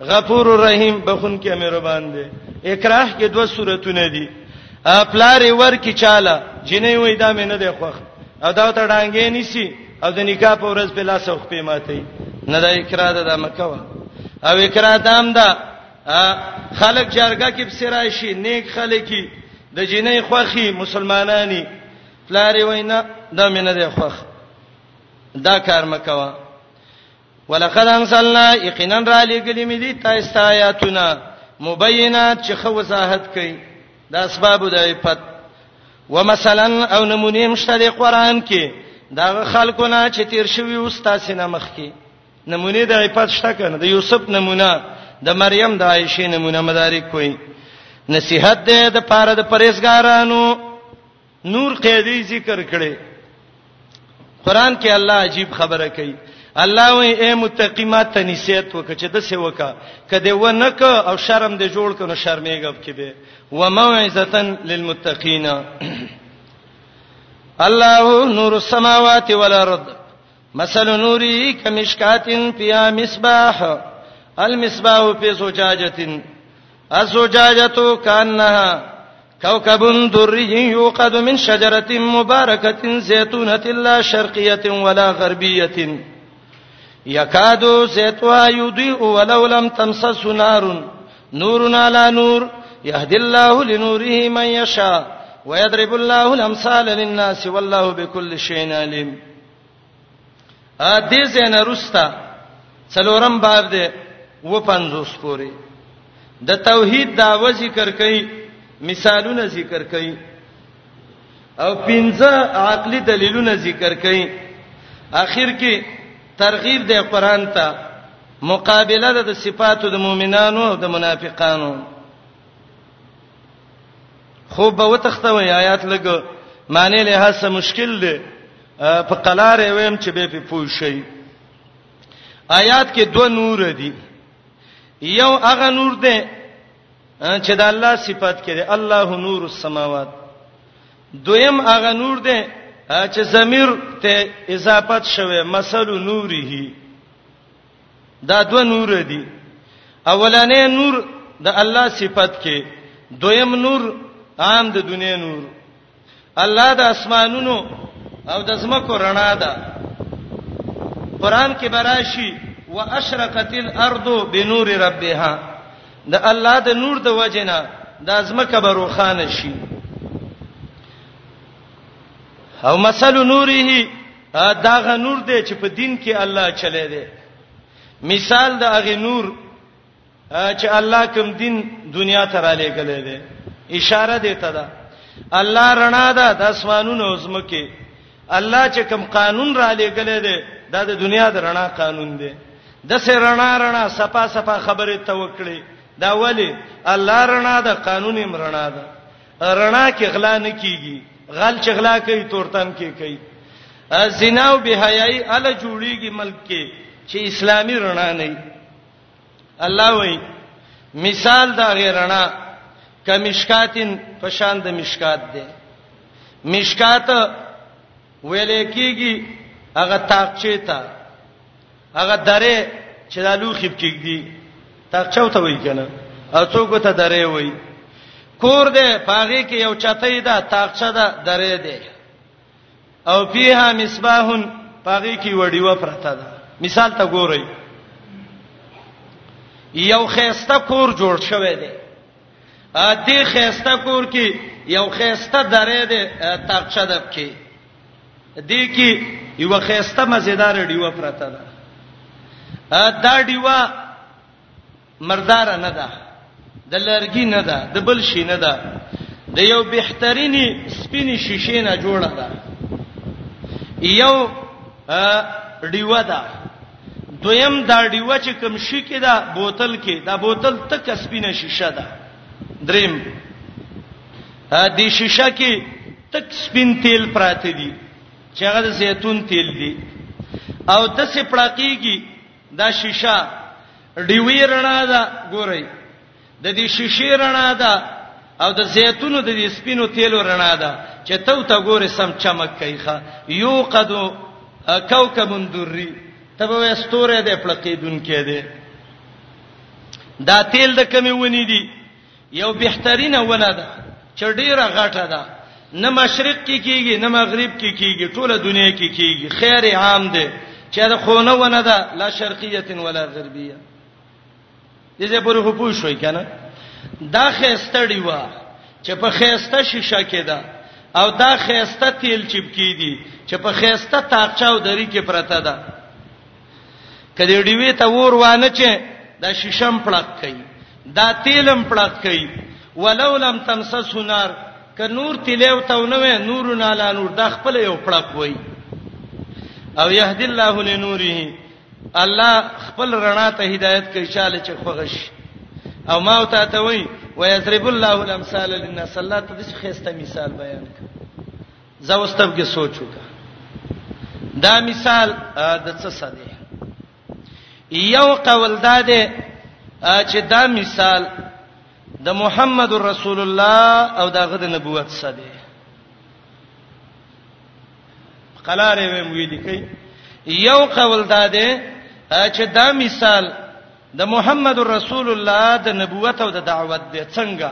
غفور الرحیم بخون کې مهربان دی اکراه کې دوه صورتونه دي پلار ور کې چاله جنې وې دا مې نه دی خوخ او دا ته ډانګې نیسی او د نکاح په ورځ په لاس وخ په ماتې نه دا اکراه ده مکوا او اکراه دام ده خلک جرګه کې بسرای شي نیک خلک د جنې خوخي مسلمانانی پلار وینا دا مې نه دی خوخ دا کار مکوا ولقد انزلنا یقینا را لګلی مې دي تاسو ته آیاتونه مبینات چې خو وضاحت کوي د اسباب د عفت ومثلا او نمونه مشته د قران کې دا خلکونه چې تیر شوی او تاسو نه مخ کې نمونه د عفت شته کنه د یوسف نمونه د مریم د عائشه نمونه مدارک کوي نصيحت ده د پاره د پرېزګارانو نور قیدی ذکر کړي قران کې الله عجیب خبره کوي الله وې اے متقی ما ته نصیحت وکړه چې د څه وکا کده و نه ک او شرم دې جوړ کنه شرمېږب کې به و موعظه للمتقین الله نور السماوات والارض مثل نوري كمشكات فيها مصباح المصباح في زجاجة الزجاجة كأنها كوكب دري يوقد من شجرة مباركة زيتونة لا شرقية ولا غربية یکادو سیتوا یودی ولو لم تمسس نار نور على نور يهدي الله لنوره من يشاء ويضرب الله الامثال للناس والله بكل شيء عليم ا دې زنه رستا څلورم باب دی و 50 پورې د توحید داو ذکر کړي مثالونه ذکر کړي او پنځه عقلي دلیلونه ذکر کړي اخر کې ترغیب د قران ته مقابله د صفاتو د مؤمنانو او د منافقانو خو به وتختوي آیات لګ معنی له هڅه مشکل دی په قلار ویم چې به په پوه شي آیات کې دوه نور دي یو هغه نور دی چې د الله صفات کړي الله نور السماوات دویم هغه نور دی چې ضمیر ته اضافت شوه مثل نوره دا دوه نور دي اولانې نور د الله صفت کې دویم نور عام د دنیا نور الله د اسمانونو او د زمکو رڼا ده قران کې براشي واشرقت الارض بنور ربها د الله د نور د وجنه د ازمکه بروخانه شي او مثل نوره دا غ نور دی چې په دین کې الله چلے دی مثال د هغه نور چې الله کوم دین دنیا ته را لېګلې دی اشاره دی ته ده الله رڼا ده د اسمانونو او زمکه الله چې کوم قانون را لېګلې دی دا د دنیا د رڼا قانون دی د سه رڼا رڼا صفا صفا خبره توکړي دا ولی الله رڼا ده قانون یې رڼا ده رڼا کې غلا نه کیږي غل چې غلا کوي تورتم کې کوي زنا او بهایي ال جوړیږي ملک کې چې اسلامي رڼا نه الله وایي مثال دا غیرنا کمشکاتن پشان د مشکات دی مشکات ویلې کیږي هغه تاقچه ته هغه درې چې د لوخي بچګدي تاکچو ته وای کنه او څوک ته درې وای کور دې پاغي کې یو چتې ده تاکچه ده درې ده او فيها مصباح پاغي کې وړي و پرته ده مثال ته ګورئ یو خيسته کور جوړ شوی دی ا دې خيسته کور کې یو خيسته درې ده تاکچه ده کې دې کې یو خيسته مزیدار ډیوه پرته ده دا ډیوه مردار نه ده د لرګي نه ده د بل شي نه ده د یو بهترینی سپینی شیشې نه جوړه ده یو ډیوه ده دویم دا ډیوه چې کوم شي کې ده بوتل کې دا بوتل تک سپینه شیشه ده دریم د شیشه کې تک سپین تیل پراته دي چې هغه د زیتون تیل دي او د سې پړاقېږي دا شیشه ډیوی رڼا ده ګورئ د دې شیشې رڼا ده او د زیتونو د دې سپینو تیلو رڼا ده چې تو ته ګورې سم چمک کوي ښا یو قدو کوكب دري ته به استوره د پړقېدون کې ده دا تیل د کمی ونی دي یو بهترینه ونه ده چې ډیره غټه ده نه مشرق کې کیږي نه مغرب کې کیږي ټوله دنیا کې کیږي خیر عام ده چې دا خونه ونه ده لا شرقیه ولا غربیه دې زه پورې خو پوه شوي کنه دا خېسته دی وا چې په خېسته شیشه کې ده او دا خېسته تیل چپکی دي چې په خېسته تاقچاو دری کې پرته ده کله ډیوی ته ور وانه چې دا شیشم پړق کوي دا تیلم پړق کوي ولو لم تمسس نار ک نور تیلو ته نو نور نه لا نور د خپل یو پړق وای او يهدي الله لنوره الله خپل رڼا ته هدایت کوي چاله چې خوغش او ما او ته ته وای ويضرب الله الامثال للناس الله ته د خسته مثال بیان کړ زه اوس تب کې سوچ وکړه دا مثال د څه څه دی یو قول دا دی چې دا مثال د محمد رسول الله او دغه د نبوت څه دی قلاره ویم ویل کی یو قول دا دی چې دا مثال د محمد رسول الله د نبوت او د دعوت دی څنګه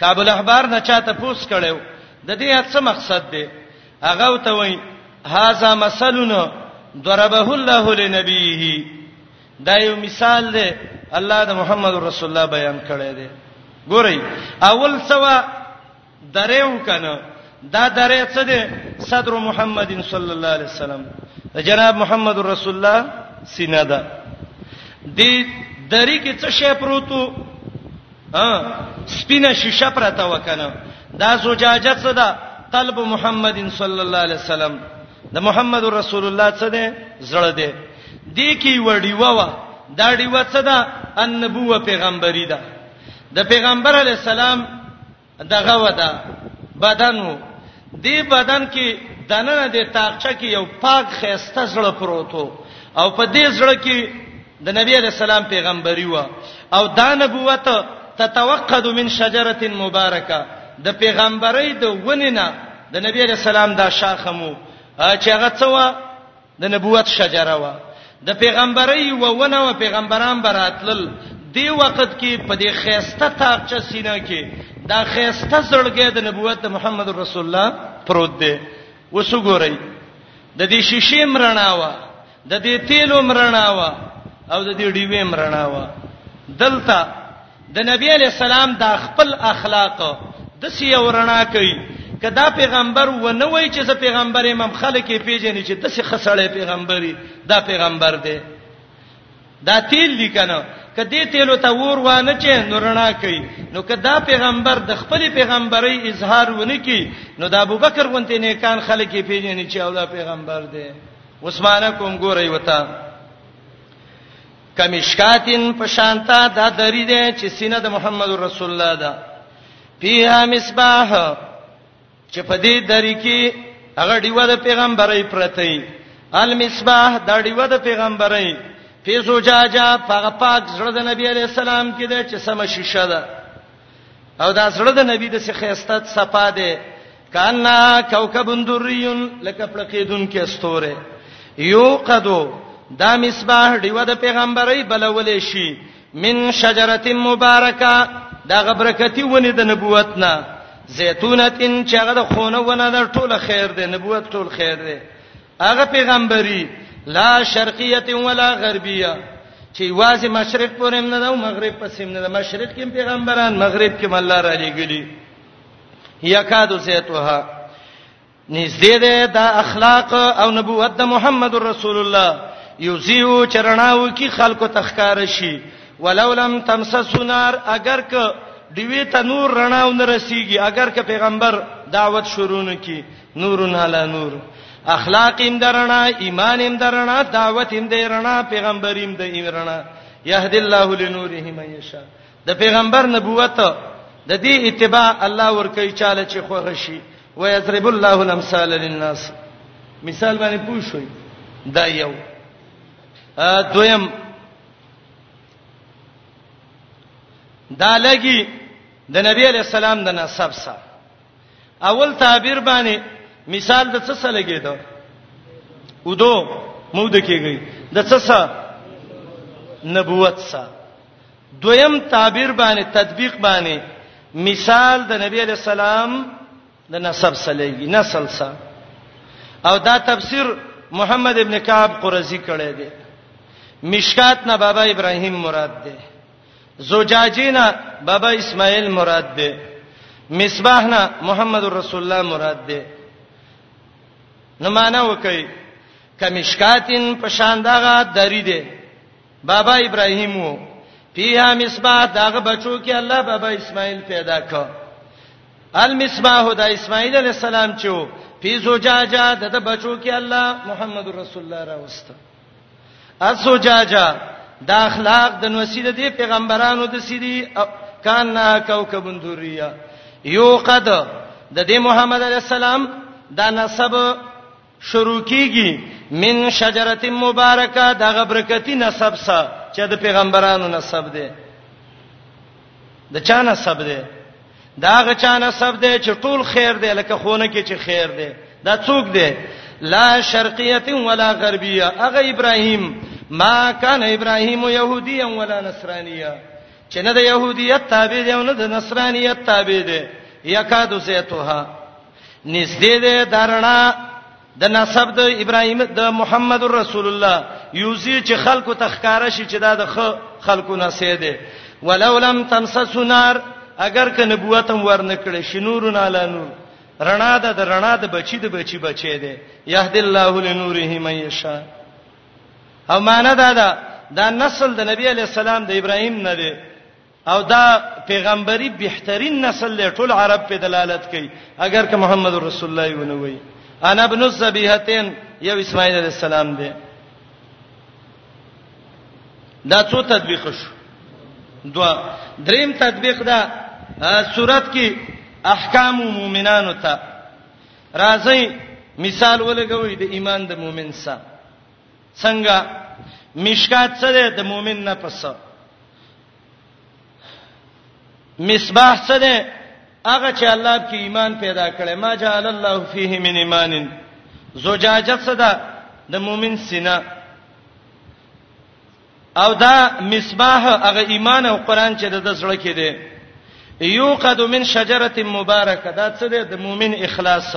کابل احبار نه چاته پوس کړو د دې هڅه مقصد دی هغه وته وای هاذا مثلنا ضربه الله لنبيه دا یو مثال دی الله د محمد رسول الله بیان کړی دی ګورئ اول سوا دریو کنه دا درې څه دی صدر محمد صلی الله علیه وسلم جناب محمد رسول الله سینه ده د دری کې څه شی پروتو ها سپینه شیشه پرته وکنه دا زجاجه څه ده قلب محمد صلی الله علیه وسلم د محمد رسول الله څه ده زړه ده دې کې وړیوه وا دا ډیوه څه ده النبوه پیغمبري ده د پیغمبر علی السلام دغه ودا بدن وو دی بدن کې دنه د تاقچه کې یو پاک خيسته زړه پروتو او په دې زړه کې د نبی عليه السلام پیغمبري و او دا نبوت تتوقد من شجره مبارکه د پیغمبري د وننه د نبی عليه السلام دا شاخمو چې هغه څو د نبوت شجره و د پیغمبري و ونه و پیغمبران براتل دی وخت کې په دې خيسته تاقچه سینه کې دا خيسته زړګې د نبوت د محمد رسول الله پروت دی وسګورئ د دې شیشې مرناوه د دې تیلو مرناوه او د دې ډیوې مرناوه دلته د نبی علی السلام دا خپل اخلاق د سی ورنا کوي کدا پیغمبر و نه وای چې زه پیغمبر یم خلک یې پیژنې چې د څه خسړې پیغمبري دا پیغمبر دی دا تیل لیکنه کدی تیلو ته ور وانه چې نورنا کوي نو کدا پیغمبر د خپل پیغمبري اظهار ونه کی نو د ابوبکر غونته نیکان خلک یې پیژنې چې اولا پیغمبر دی عثمانه کوم ګورې وتا کمشکاتن په شانتا دا دری دی چې سینه د محمد رسول الله ده پیها مصباح چې په دې دری کې هغه دیو د پیغمبري پرتی المصباح دا دیو د پیغمبري فیزو جاجا په پاک زړه د نبی علی السلام کې ده چې سم شیشه ده او دا زړه د نبی د سخیستت صفا ده کانا کوكب دریون لکه پړقیدون کې استوره یو قدو دا مصباح دیو د پیغمبري بلولې شي من شجره مبارکه دا غبرکتی ونی د نبوت نه زيتونتين چې هغه د خونه ونه د ټوله خیر دی نبوت ټول خیر دی هغه پیغمبري لا شرقیه ولا غربیه چې واځي مشرق پورې هم نه ده او مغرب پسې هم نه ده مشرق کې پیغمبران مغرب کې الله را لېګلي یکادو سیتوها نږدې ده د اخلاق او نبوت د محمد رسول الله یوزیو چرناو کی خلکو تخکار شي ولولم تمسسنار اگر ک دیوی ته نور رڼاو نه رسیږي اگر که پیغمبر دعوت شروع نکي نورن علی نور اخلاق هم درنا ایمان هم درنا دعوت هم درنا پیغمبر هم درنا یهد الله لنوره من یشا د پیغمبر نبوت د دې اتباع الله ور کوي چاله چې خوغه شي و یضرب الله الامثال للناس مثال باندې پوښوي دا یو ا دویم دا لګي د نبی علی السلام د نسب سره اول تعبیر باندې مثال د څه سره لګیدو ودو مود کېږي د څه سره نبوت سره دویم تعبیر باندې تطبیق باندې مثال د نبی علی السلام د نسب سره لګي نسل سره او دا تفسیر محمد ابن کعب قرزی کړی دی مشکات نه بابا ابراهیم مراد دی زجاجینا بابا اسماعیل مراد دی مصباحنا محمد رسول الله مراد دی نو معنا وکي کمشکاتین په شان دغه دری دی بابا ابراهیم وو فیها مصباح دغه بچو کې الله بابا اسماعیل پیدا کړ المصباح د اسماعیل علی السلام چې فی زجاجه د بچو کې الله محمد رسول الله راوسته الزجاجه دا اخلاق د نوسی د دې پیغمبرانو د سیدی کان نه کوكب دوریه یو قد د دې محمد علی السلام دا نسب شروع کیږي من شجره مبارکه دا غبرکتی نسب سره چې د پیغمبرانو نسب دی د چا نسب دی دا غ چا نسب دی چې ټول خیر دی لکه خونه کې چې خیر دی دا څوک دی لا شرقیه ولا غربیه هغه ابراهیم ما کان ابراهیم يهوديا ولا نصرانيا چې نه د يهودیت تابع دی او نه د نصرانیت تابع دی یکادو زیتوها نږدې ده درنا د نسب د ابراهیم د محمد رسول الله یوزی چې خلکو تخکاره شي چې دا د خلکو نه سي دي ولو لم تمسس نار اگر که نبوت هم ورنکړي شنورون علی نور رڼا د رڼا د بچی د بچی بچی دی یهد الله لنوره من یشا او معنا دا ده دا نسل د نبی علی السلام د ابراهیم نه دی او دا پیغمبري بهترین نسل له ټول عرب په دلالت کوي اگر که محمد رسول الله ونه وي انا ابن الذبیحتین یو اسماعیل علی السلام دی دا څو تطبیق شو دوا دریم تطبیق دا صورت کې احکام مومنانو ته راځي مثال ولګوي د ایمان د مومن سره څنګه مشکات څه ده د مؤمن نه پس مصباح څه ده هغه چې الله په ایمان پیدا کړي ما جعل الله فيه من ایمان زجاجه څه ده د مؤمن سینه او دا مصباح هغه ایمان او قران چې د زړه کې دی یوقد من شجره مبارکه دا څه ده د مؤمن اخلاص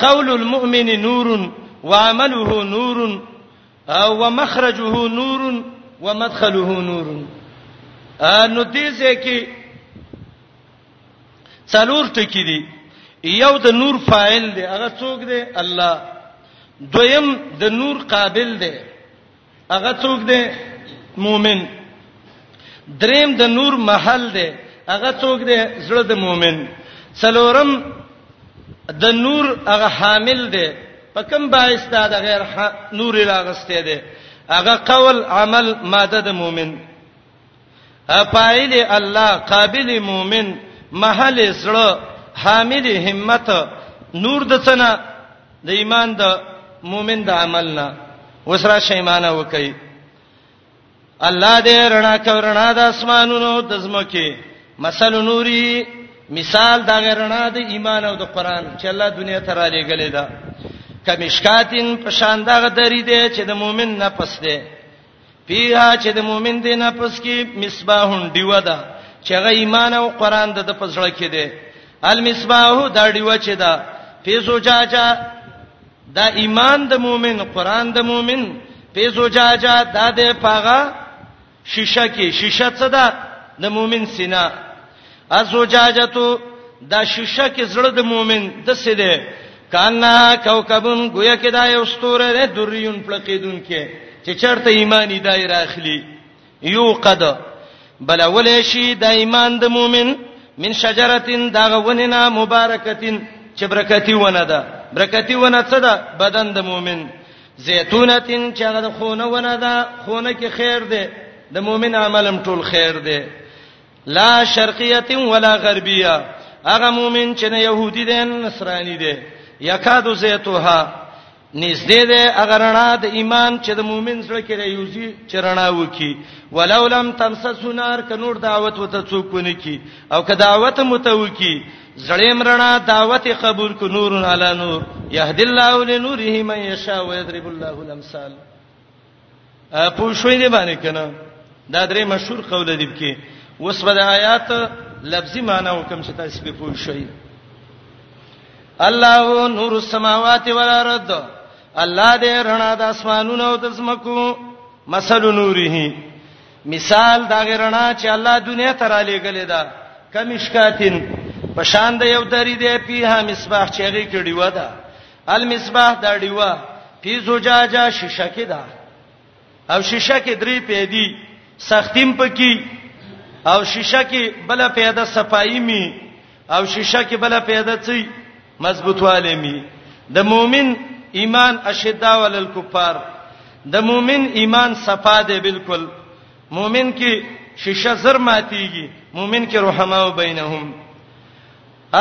قول المؤمن نور وعمله نور ومخرجه نور ومدخله نور نو دې ځکه څلور ټکی دي یو د نور فاعل دی هغه څوک دی الله دویم د نور قابل دی هغه څوک دی مؤمن دریم د نور محل دی هغه څوک دی زړه د مؤمن څلورم د نور هغه حامل دی په کوم باعث دا د غیر نور راغسته دی هغه قول عمل ماده د مؤمن افایل الله قابل مؤمن محل زړه حامل همت نور د څنګه د ایمان د مؤمن د عمل نه وسره شیمانه وکي الله دې رڼا کورنا د اسمانونو د زمکه مثل نوري مثال دا غرنا د ایمان او د قران چې الله دنیا ته را لېګلې ده کمشکاتین په شان دغه درې دی چې د مؤمن نفس دی پیها چې د مؤمن دی نه پس کې مصباحون دیو ده چې غ ایمان او قران د په زړه کې دی المصباح دا دیو چې دا پیسو چاچا دا ایمان د مؤمن قران د مؤمن پیسو چاچا دا د پاغه شیشه کې شیشه څه ده د مؤمن سینه ازجاجتو دا شیشه کې زړه د مؤمن د څه ده کانا کوكبن گویا کې دا یو ستوره ده دریون پلقیدون کې چې چرته ایمانی دای راخلی یو قد بل اولې شي د ایمان د مؤمن من شجرتين دا غونینا مبارکتين چې برکتی ونه ده برکتی ونه څه ده بدن د مؤمن زيتونتين چې هغه د خونه ونه ده خونه کې خیر ده د مؤمن عملم ټول خیر ده لا شرقیه ولا غربیه هغه مؤمن چې نه يهودي دي نه نصراني دي یکادو زیتوها نږدې ده هغه رڼا د ایمان چې د مؤمن سره کې رايوزي چې رڼا وکي ولو لم تمسس نار ک نور دعوت وته څوک ونه کی او که دعوت متوکی زړیم رڼا دعوت قبول ک نور علی نور يهد الله لنوره من یشاء ويضرب الله الامثال پوښوي دی باندې کنه دا درې مشهور قول دی کې اوس په آیات لفظي معنی وکم چې تاسو په پوښوي الله نور السماوات والارض الله دې رڼا د اسمانونو او د زمکو مثل نوره مثال دا غرنا چې الله دنیا ته را لېګلې ده کمشکاتین پشان د یو دری دی پیه مصباح چې هغه کړي ودا المصباح دا دیوا فی زجاجه شیشه کې ده او شیشه کې درې پیدي سختیم پکې او شیشه کې بل پیدا صفائی می او شیشه کې بل پیدا چي مضبوطواله می د مؤمن ایمان اشدا ولل کفار د مؤمن ایمان صفا ده بالکل مؤمن کې شیشه زر ماتيږي مؤمن کې رحماو بینهم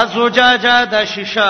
ازوجاجا د شیشه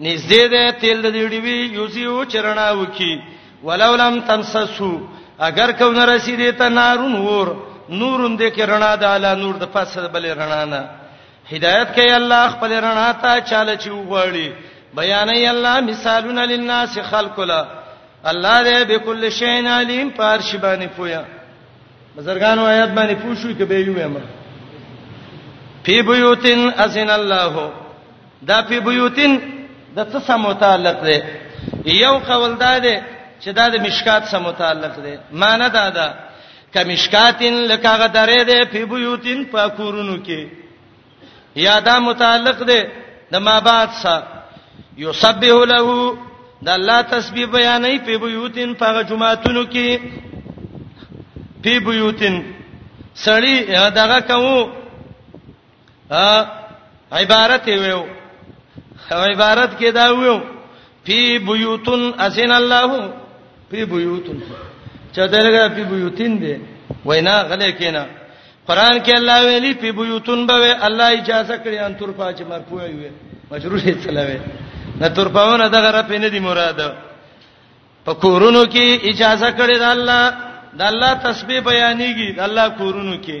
نږدې ده تیل د دیډوی یوزیو چرنا وکي ولو لم تمسسو اگر کو نه رسیدې ته نارون ور نورون دې کې رڼا د اعلی نور د پاسه بل رڼا نه هدایت کوي الله خپل رڼا ته چاله چې وغړي بیانې الله مثالونه للناس خلق لا الله دې بكل شيء عليم پارش باندې پویا بزرګانو آیات باندې پوښوي کې به یو ما فی بیوتن اذن الله دا فی بیوتین د څه سره متعلق دی یو قول دا دی چې دا د مشکات سره متعلق دی معنی دا ده کمشکاتین لکه هغه درې دی فی بیوتین په کورونو کې یا دا متعلق دی د ما بعد سره یسبح له د الله تسبیح بیانې په بیوتین په جمعاتونو کې په بیوتین سړی دغه کوم عبارت ویو عبارت کې دا ویو فی بیوتن اسن الله فی بیوتن چا دلګه فی بیوتین دی وینا غلې کینا قران کې الله ویلي فی بیوتن به الله اجازه کړی ان تر پاج مرفوع وي مجرور یې چلاوي نه تر پاونه دغه رپ نه دی مراد په کورونو کې اجازه کړې ده الله د الله تسبیح بیانېږي د الله کورونو کې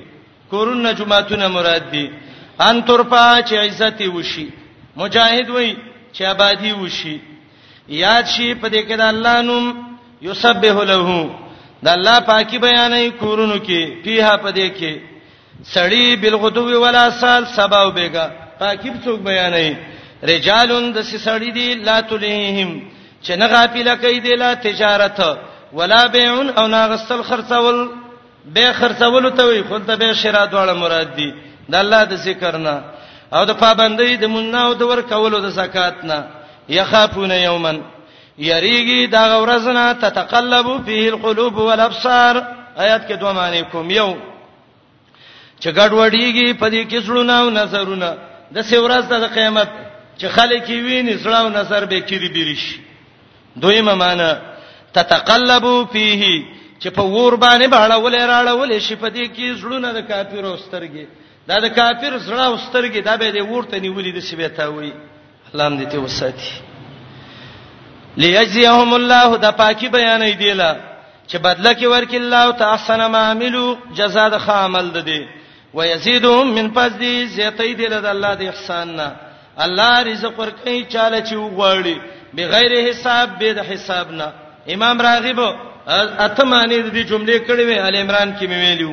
کورونه جمعهتون مراد دي ان ترپا چې عزت وشي مجاهد وای چې آبادی وشي یاد شي په دې کې د الله نوم یسبح له د الله پاکي بیانې کورونو کې پیه په دې کې سړی بالغدو ولا سال سبا او بیګا تاکیب څوک بیانې رجالون د سړی دی لا تلهم چې نه غافل کوي دی لا تجارت ولا بيع او نه غسل خرڅول به خرڅول ته وي خود به شرا دواړه مراد دي د الله د ذکر نه او د پابندۍ د مننا او د ور کولو د زکات نه یخافون یومن یریږي دا ورځنه تتقلب فيه القلوب والابصار آیات کې دوه معنی کوم یو چې ګډ وډیږي په دې کې زړونه او نظرونه د څه ورځ د قیامت چې خلک یې ویني زړه او نظر به کړي بیرش دویمه معنی تتقلب فيه چې په ور باندې باړه ولې راړه ولې شي په دې کې زړونه د کافرو سترګې دا د کافر زړه او سترګې دا به د ورته نیولې د سیبه تا وی الله هم دې ته وساتي ليجزيهم الله د پاکي بیانې دی لا چې بدله کې ورکې الله او تحسن ما عملو جزاء د خامل ده دي ويزيدهم من فضل زيتي دی له الله د احسان نه الله رزق ورکې چاله چې وغواړي بغیر حساب به د حساب نه امام راغب اتمانه د دې جملې کړې وې ال عمران کې مې ویلو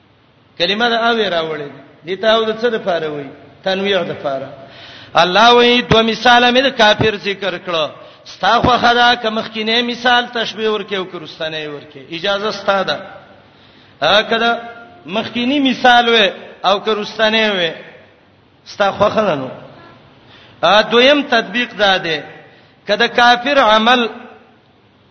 کلمه د اوی راوړې دي ته او د څه د پاره وي تنویع د پاره الله وی دو مثال مې د کافر ذکر کړو ستا خو خدا کمخ کې نه مثال تشبیه ورکې او کرستانه ورکې اجازه ستا ده کله مخکینی مثال و او کرستانه و ستا خو خدا نو ا دویم تطبیق ده ده کله کافر عمل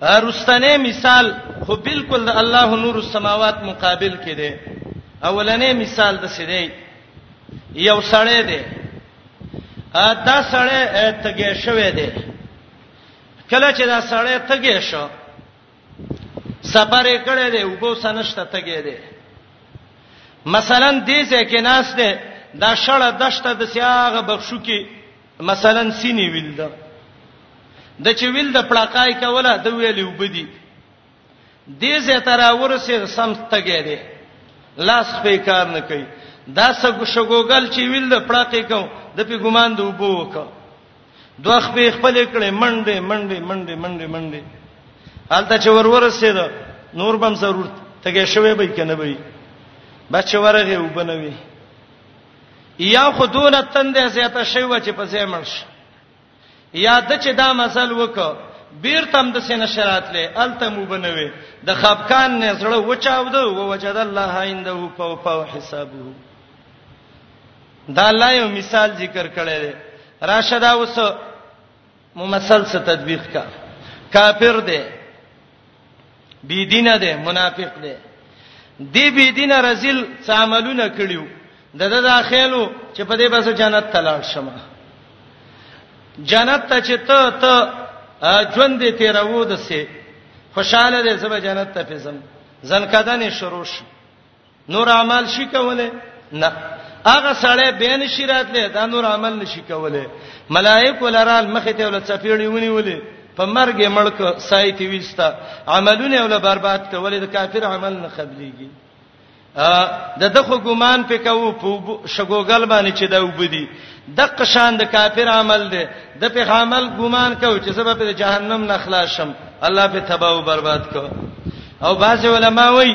وروستنی مثال خو بالکل د الله نور السماوات مقابل کې دی اولنې مثال د سړی یو سړی دی دا سړی تګې شوې دی کله چې دا سړی تګې شو سفر یې کړی دی وبو سنشته تګې دی مثلا دې ځکه ناس دی دا شړه دشته د سیاغه بخشو کې مثلا سینې ویل ده د چې ویل د پړقای کوله د ویلې وبدي دې زه تر ورسې سم تګې دي لاس په کار نه کوي دا سګو شګوګل چې ویل د پړقې کو د په ګمان د وبو وکړه دوخ په خپل کړي منډه منډه منډه منډه منډه حالت چې ورورسې ده نور بم ضرورت تګې شوي به کنه به بچ ورغه وبنوي یا خودونه تند زیاته شی و چې په ځای مړ شي یا د چې دا مزل وکړه بیر تم د سینه شرات لې الته مو بنوي د خپکان نه زړه وچاو دو او وجد الله عنده په په حسابو دا الله یو مثال ذکر کړی دی راشد اوس مو مسل څه تطبیق کا کافر دی بی دینه ده منافق ده دی بی دینه رزل څه عملونه کړیو د د داخلو چې په دې بس جنت ته لاړ شم جنت ته چې ته ته ژوند دې تیرو د سه خوشاله دې زما جنت ته فزم ځن کدنې شروع شو نور اعمال شي کوله نه هغه سړی به نشی راتله دا نور عمل نشی کوله ملائکه لرال مخه ته ول چپیړی ونی ولې په مرګ مړک سایت ویستا عملونه ول برباد کولې د کافر عمل نه قبليږي د دغه ګمان په کوو په شګوګل باندې چې دا وبدي د قشان د کافر عمل دی د په عمل ګمان کوو چې سبب د جهنم نه خلاص شم الله په تباہ او برباد کو او بعض علما وایي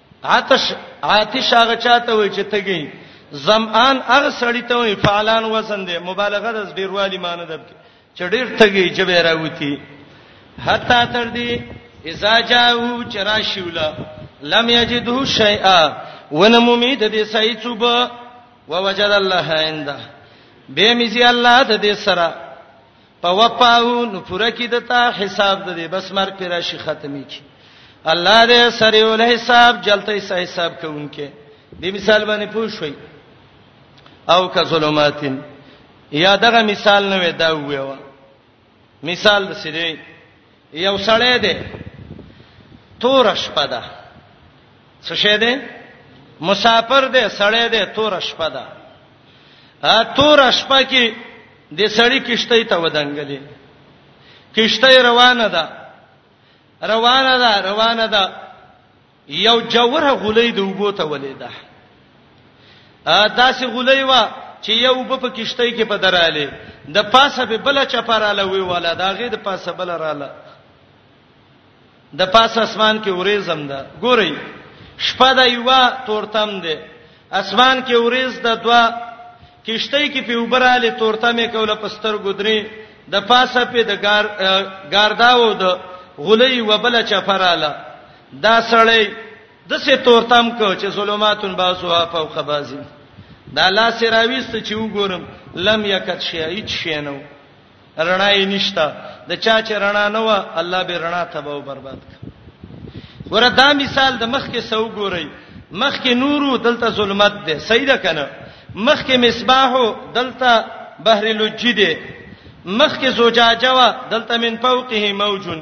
عطش عاطش هغه چاته وای چې تګي زمان هغه سړی ته وای فعلان وزن دی مبالغه د ډیروالی معنی ده چې ډیر تګي چې به راوتی حتا تر دې اذا جاءو چراشولا لم یجدو شیئا ونمومی د دې سای چوب ووجد الله عنده به میزي الله د دې سره پوپاو نو پوره کی دتا حساب د دې بس مرګ پر راشي ختمي کی الله دې سریع الحساب جلته سه حساب کوونکې دې مثال باندې پوه شوي او که ظلماتین یا دغه مثال نه وې دا ویو مثال د سری یو سړی دی تور شپه ده څه شه دی مسافر دی سړی دی تور شپه ده ا تور شپه کې د سړی کشته ته ودانګلې کشته روانه ده روانه ده روانه ده یو جوره غولې د وبو ته ولیده ا داسې غولې وا چې یو وب په کشته کې په دراله د پاسه به بل چپراله وی ولا داغه د پاسه بل رااله د پاسه اسمان کې اوریزم ده ګورئ شپه د یوا تورتم ده اسمان کې اوریز د دوا کشته کې په وبراله تورتمه کوله پستر ګدري د پاسه په د ګار ګارداو د غلې وبله چفراله دا سړی د سه تورتم کو چې ظلمات باسوها فوق بازي دا لا سراويست چې وګورم لم یکت شی هیڅ شی نو رڼا یې نشتا د چا چې رڼا نه و الله به رڼا تباہ او برباد کړ ګوره دا مثال د مخ کې سو ګورئ مخ کې نورو دلته ظلمت ده صحیح ده کنه مخ کې مصباحو دلته بحر لجی ده مخ کې زجاجه وا دلته من فوقه موجون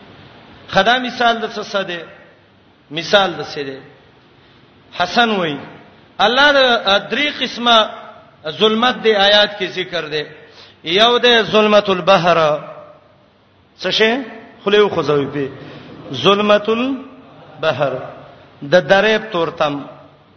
خدا مثال د څه څه دی مثال د څه دی حسن وای الله د درې قسمه ظلمت دی آیات کې ذکر دی یو د ظلمت البحر څه شي خلیو خزوی په ظلمت البحر د درې تورتم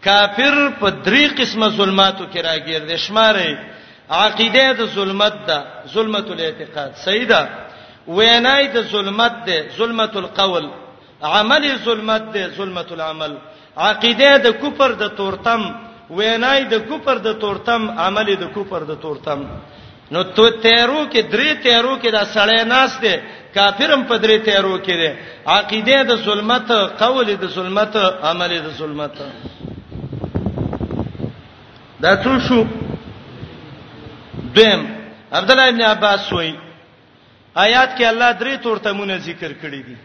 کافر په درې قسمه ظلماتو کې راګیر دي شمارې عقیده د ظلمت ده ظلمت الاعتقاد صحیح ده وینای د ظلمت ده ظلمت القول عمل ظلمت ده ظلمت العمل عقیده د کفر د تورتم وینای د کفر د تورتم عمل د کفر د تورتم نو تو تیرو کې درې تیرو کې دا سړی ناس دی کافرم په درې تیرو کې دی عقیده د ظلمت قول د ظلمت عمل د ظلمت دا څو شو دیم عبد الله ابن عباس وای آیات کې الله درې تورتمونه ذکر کړی دي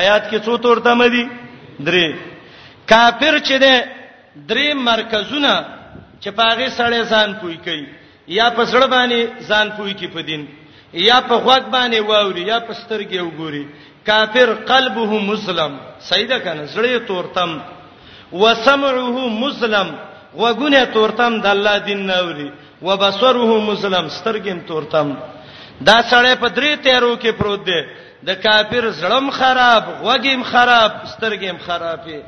آیات کې څو تور تم دي درې کافر چې ده درې مرکزونه چې پاغه سړی ځان پوي کوي یا په سړی باندې ځان پوي کې په دین یا په غوږ باندې واوري یا په سترګې وګوري کافر قلبه مسلم سیدا کنه زړه تورتم وسمعه مسلم وګونه تورتم د الله دین نوري وبصره مسلم سترګم تورتم دا سړی په درې تیرو کې پروت دی د کافر زړم خراب غوګیم خراب سترګم خرابې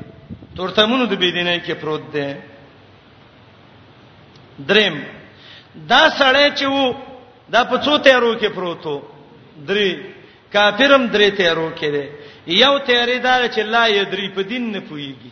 تورتمونو د بيدینه کې پروت دی دریم دا سړی چې وو دا په څو تیرو کې پروتو درې کافرم درې تیرو کې دی یو تیرې دا چې لا یې درې په دین نه پويږي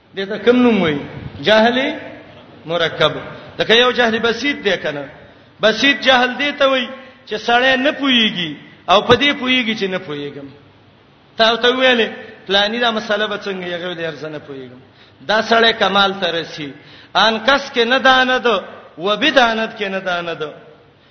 دې ته کوم نوم وایي جهل مرکب لکه یو جهل بسيط دی کنه بسيط جهل دی ته وایي چې سړی نه پويږي او په دې پويږي چې نه پويږم تا ته ویلې پلاني دا مسله به څنګه یغه دې ارزنه پويږم دا سړی کمال ته رسی ان کس کې نه دانه دو وبدانت کې نه دانه دو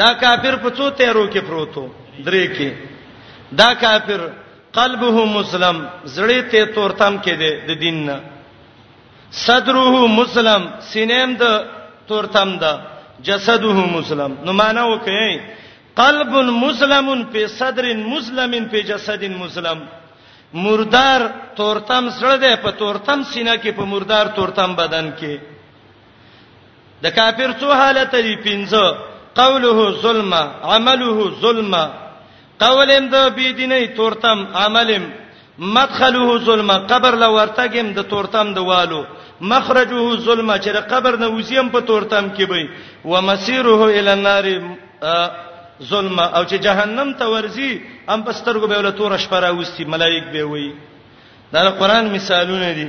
دا کافر په څو تیرو کې پروتو درې کې دا کافر قلبه مسلم زړه ته تورتم کې دی د دین نه صدره مسلم سینم د تورتم ده جسده مسلم نو معنا وکي قلب مسلم په صدر مسلم په جسد مسلم مردار تورتم سره ده په تورتم سینه کې په مردار تورتم بدن کې د کافر څو حالت دي پنځه قوله ظلم عمله ظلم قولم د بی دیني تورتم عملم مدخله ظلم قبر لا ورتګم د تورتم د والو مخرجه ظلم چې د قبر نه وزیم په تورتم کې وي ومسيره الى النار ظلم او چې جهنم ته ورځي ام پسترګو به ول تور شپره وستي ملائک به وي دا قرآن مثالونه دي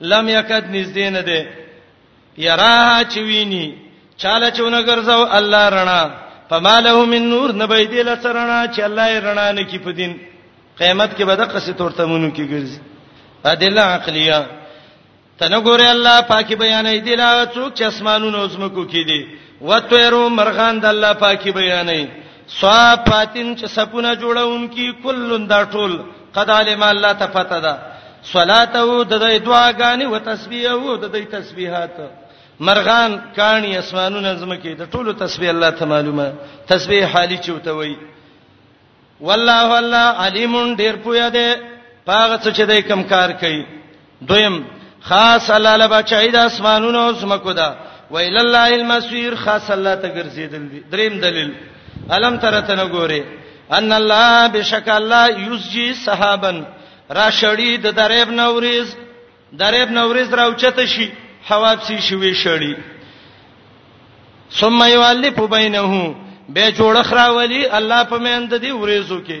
لم یکد نږدې نه دی یراها چوینی چاله چونه ګرځاو الله رڼا فما له من نور نبی دی لسرنا چې الله یې رڼا نه کی په دین قیامت کې به د قصې تورتمونو کې ګرځي ادله عقلیه تنه ګوره الله پاکي بیانې دی لا څوک چې اسمانونو زمکو کې دي وتویرو مرغان د الله پاکي بیانې صافاتین چې سپونه جوړونکي کلن دا ټول قد علم الله ته پته ده صلاته د دې دعاګانی او تسبیح او د دې تسبیحات مرغان کانی اسمانونه زمکه د ټولو تسبیح الله ته معلومه تسبیح حالی چوته وای والله والله علیم ډیر پویا ده پاغه څه چې دای کم کار کوي دویم خاص الله لبا چای د اسمانونو او زمکو ده ویل الله المسیر خاص الله ته ګرځیدل دي دریم دلیل الم ترته نه ګوره ان الله بشک الله یسجی صحابن را شړی د دریب نوریز دریب نوریز راوچته شي حواب سی شوي شړی ثم یعلف بینه به جوړخ راولی الله په مند دی ورېزو کې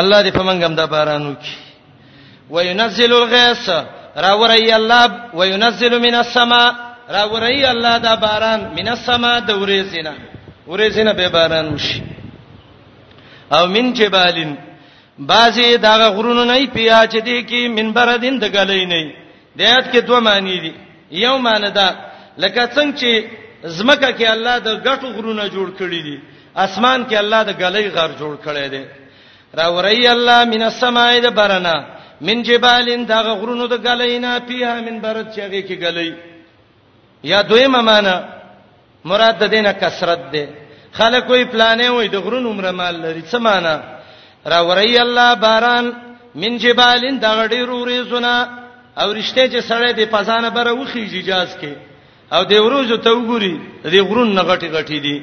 الله دې په منګه هم دا باران وکي وينزل الغيث راوري الله وينزل من السماء راوري الله دا باران من السماء د ورېزینا ورېزینا به باران وشي او من جبالین بعضی داغه غرونو نه پیاچ دي کی منبر دین د غلې نه د آیات کې دوه معنی دي یو معنی دا لکه څنګه چې زمکه کې الله د غټو غرونه جوړ کړی دي اسمان کې الله د غلې غر جوړ کړی دی راوري الله من السماء د برنا من جبالین دا غرونو د غلینا پیه من برد چغه کې غلې یا دویمه معنی مراد د دینه کثرت ده خلک وی پلانې وی د غرون عمر مال لري څه معنی را وری الله باران من جبالین د غډی رورې زونه او رشته چې سړی د پزانه بره وخی ججاز کې او د وروزو ته وګوري د غرون نغټي غټي دي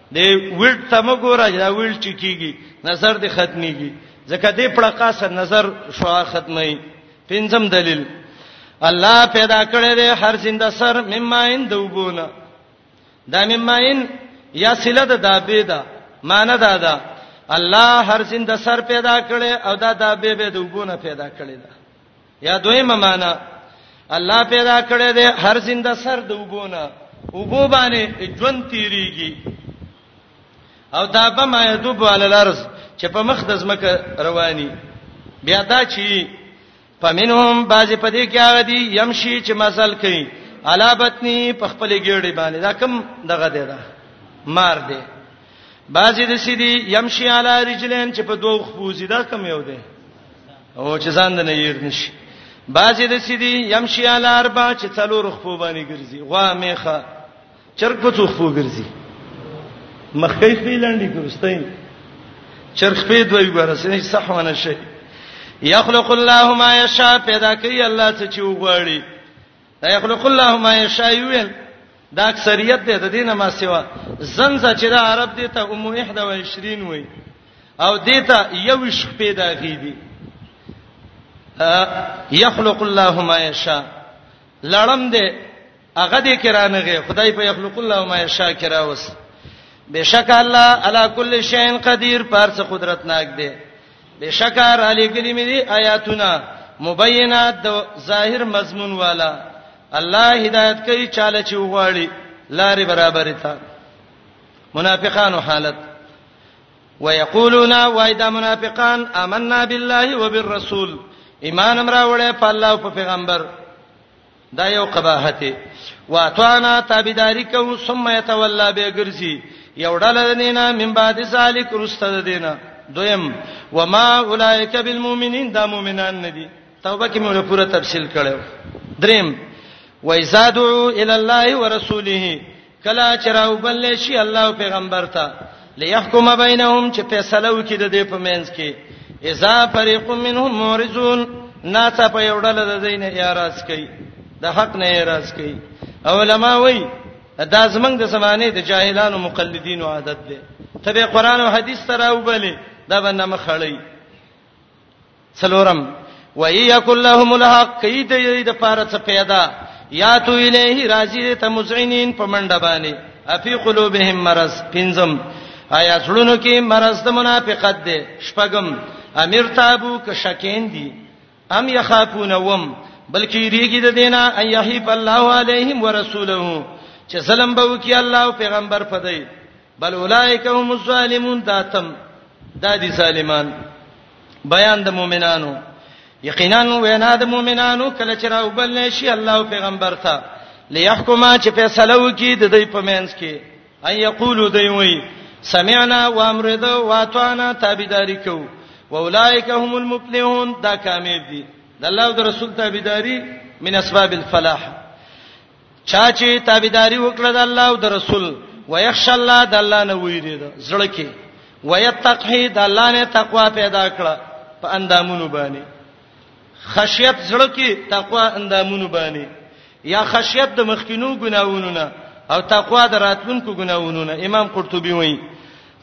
دی ویلټ ته مګوره دا ویلټ کیږي نظر دی ختميږي ځکه دې پړقا سره نظر شوا ختمي پنځم دلیل الله پیدا کړی دی هر زنده سر مماین دوبونه دا مماین یا سله د دابې ده معنی دا ده الله هر زنده سر پیدا کړي او دا دابې به دوبونه پیدا کړي ده یا دویمه معنا الله پیدا کړی دی هر زنده سر د وګونه وګو باندې ژوند تیریږي او دا به ما یذوب علی الارض چې په مخ د زمکه رواني بیا دا چی پمنهم باز په دې کې هغه دی يمشي چې مسل کوي علا بتنی په خپل ګیړې باندې دا کم دغه دی دا مار دی باز دې سیدی يمشي علی رجلین چې په دوه خپوزي دا کم یو دی او چې ځان د نیر نشي بعضې د سیدی یمشي علی اربع چې څلور خپو باندې ګرځي غوا میخه چرګ په څو خپو ګرځي مخې په لاندې ګرځتاین چرخ په دوی ورسې صحو نه شي یخلق الله ما یشاء پیدا کوي الله څه چې وغواړي یخلق الله ما یشاء ویل دا اکثریت دی د دینه ما سیوا زنځه چې د عرب دی ته ام 21 وای او دیتا یو شخ پیدا کیدی یخلق الله ما یشاء لړم دې هغه دې کرانغه خدای په یخلق الله ما یشاء کراوس بشک الله علی کل شیء قدیر پارس قدرت ناک دی بشکا را لګلی مې دي آیاتونه مبینات د ظاهر مضمون والا الله هدایت کوي چاله چې وغواړي لارې برابرې تا منافقانو حالت ويقولون وايدا منافقان آمنا بالله وبالرسول ایمان امر وړه په الله او په پیغمبر دا یو قباحت واتوانا تابعداري کوو ثم يتولى به ګرځي یو ډله دینه من بعد ذالک رسته دینه دویم وما اولئک بالمؤمنین دا مؤمنان ندي توبه کې موږ پوره تفصیل کړو دریم وایزادو الی الله ورسوله کلا چراو بل شي الله پیغمبر ته ليحكم بينهم چې فیصله وکړي د دې په منځ کې اذا فريق منهم مورزون ناڅه په یو ډله د دین اعتراض کوي د حق نه اعتراض کوي علماء وایي دا زمنګ د زمانه د جاهلانو مقلدینو عادت دی ته به قران او حدیث تراو بلی دا باندې مخړی څلورم وای یکل لهم الحق کی د یی د پاره څه پیدا یا تو الیه راضی ته مزعنین په منډه باندې افی قلوبهم مرض پنځم آیا څړونو کې مرض د منافقت دی شپږم امیر تابو ک شکین دی ام یخافون وم بلکې ریګی د دینه ان یحیف الله علیهم ورسوله چې سلام به وکي الله او پیغمبر فدای بل اولائک هم الظالمون داتم دا دي ظالمان بیان د مؤمنانو یقینا وینا د مؤمنانو کله چې راو بل نشي الله او پیغمبر ته ليحكما چې فیصله وکي د دې پمنس کې ان یقولو دی وی سمعنا وامرد واتوانا تابعداري کو واولائک هم المفلحون دا کامیاب دي د الله او رسول تابعداري من اسباب الفلاح چا چې تابعداري وکړه د الله او د رسول ويخش الله د الله نه ویریده زړه کې ويتقه د الله نه تقوا پیدا کړه په اندامونو باندې خشیت زړه کې تقوا اندامونو باندې یا خشیت د مخکینو ګناوونو نه او تقوا د راتلونکو ګناوونو نه امام قرطبي وایي